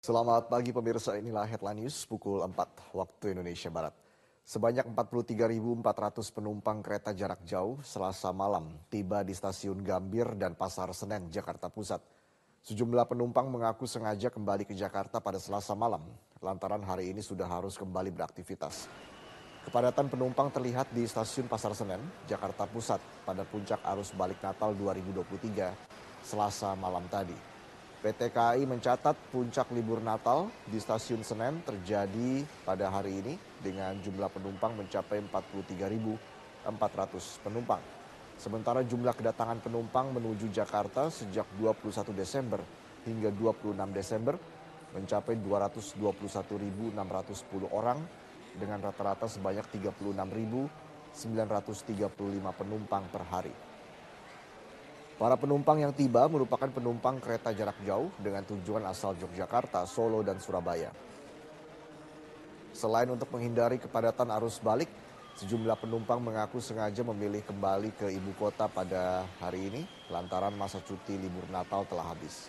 Selamat pagi pemirsa, inilah headline news pukul 4 waktu Indonesia Barat. Sebanyak 43.400 penumpang kereta jarak jauh selasa malam tiba di stasiun Gambir dan Pasar Senen, Jakarta Pusat. Sejumlah penumpang mengaku sengaja kembali ke Jakarta pada selasa malam, lantaran hari ini sudah harus kembali beraktivitas. Kepadatan penumpang terlihat di stasiun Pasar Senen, Jakarta Pusat pada puncak arus balik Natal 2023, selasa malam tadi. PT KAI mencatat puncak libur Natal di stasiun Senen terjadi pada hari ini dengan jumlah penumpang mencapai 43.400 penumpang. Sementara jumlah kedatangan penumpang menuju Jakarta sejak 21 Desember hingga 26 Desember mencapai 221.610 orang dengan rata-rata sebanyak 36.935 penumpang per hari. Para penumpang yang tiba merupakan penumpang kereta jarak jauh dengan tujuan asal Yogyakarta, Solo, dan Surabaya. Selain untuk menghindari kepadatan arus balik, sejumlah penumpang mengaku sengaja memilih kembali ke ibu kota pada hari ini lantaran masa cuti libur Natal telah habis.